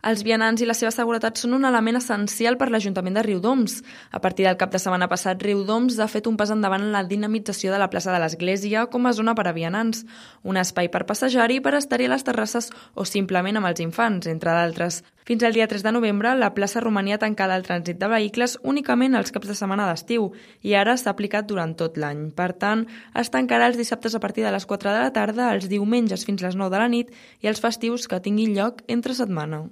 Els vianants i la seva seguretat són un element essencial per l'Ajuntament de Riudoms. A partir del cap de setmana passat, Riudoms ha fet un pas endavant en la dinamització de la plaça de l'Església com a zona per a vianants, un espai per passejar-hi, per estar-hi a les terrasses o simplement amb els infants, entre d'altres. Fins al dia 3 de novembre, la plaça romania tancada al trànsit de vehicles únicament els caps de setmana d'estiu i ara s'ha aplicat durant tot l'any. Per tant, es tancarà els dissabtes a partir de les 4 de la tarda, els diumenges fins les 9 de la nit i els festius que tinguin lloc entre setmana.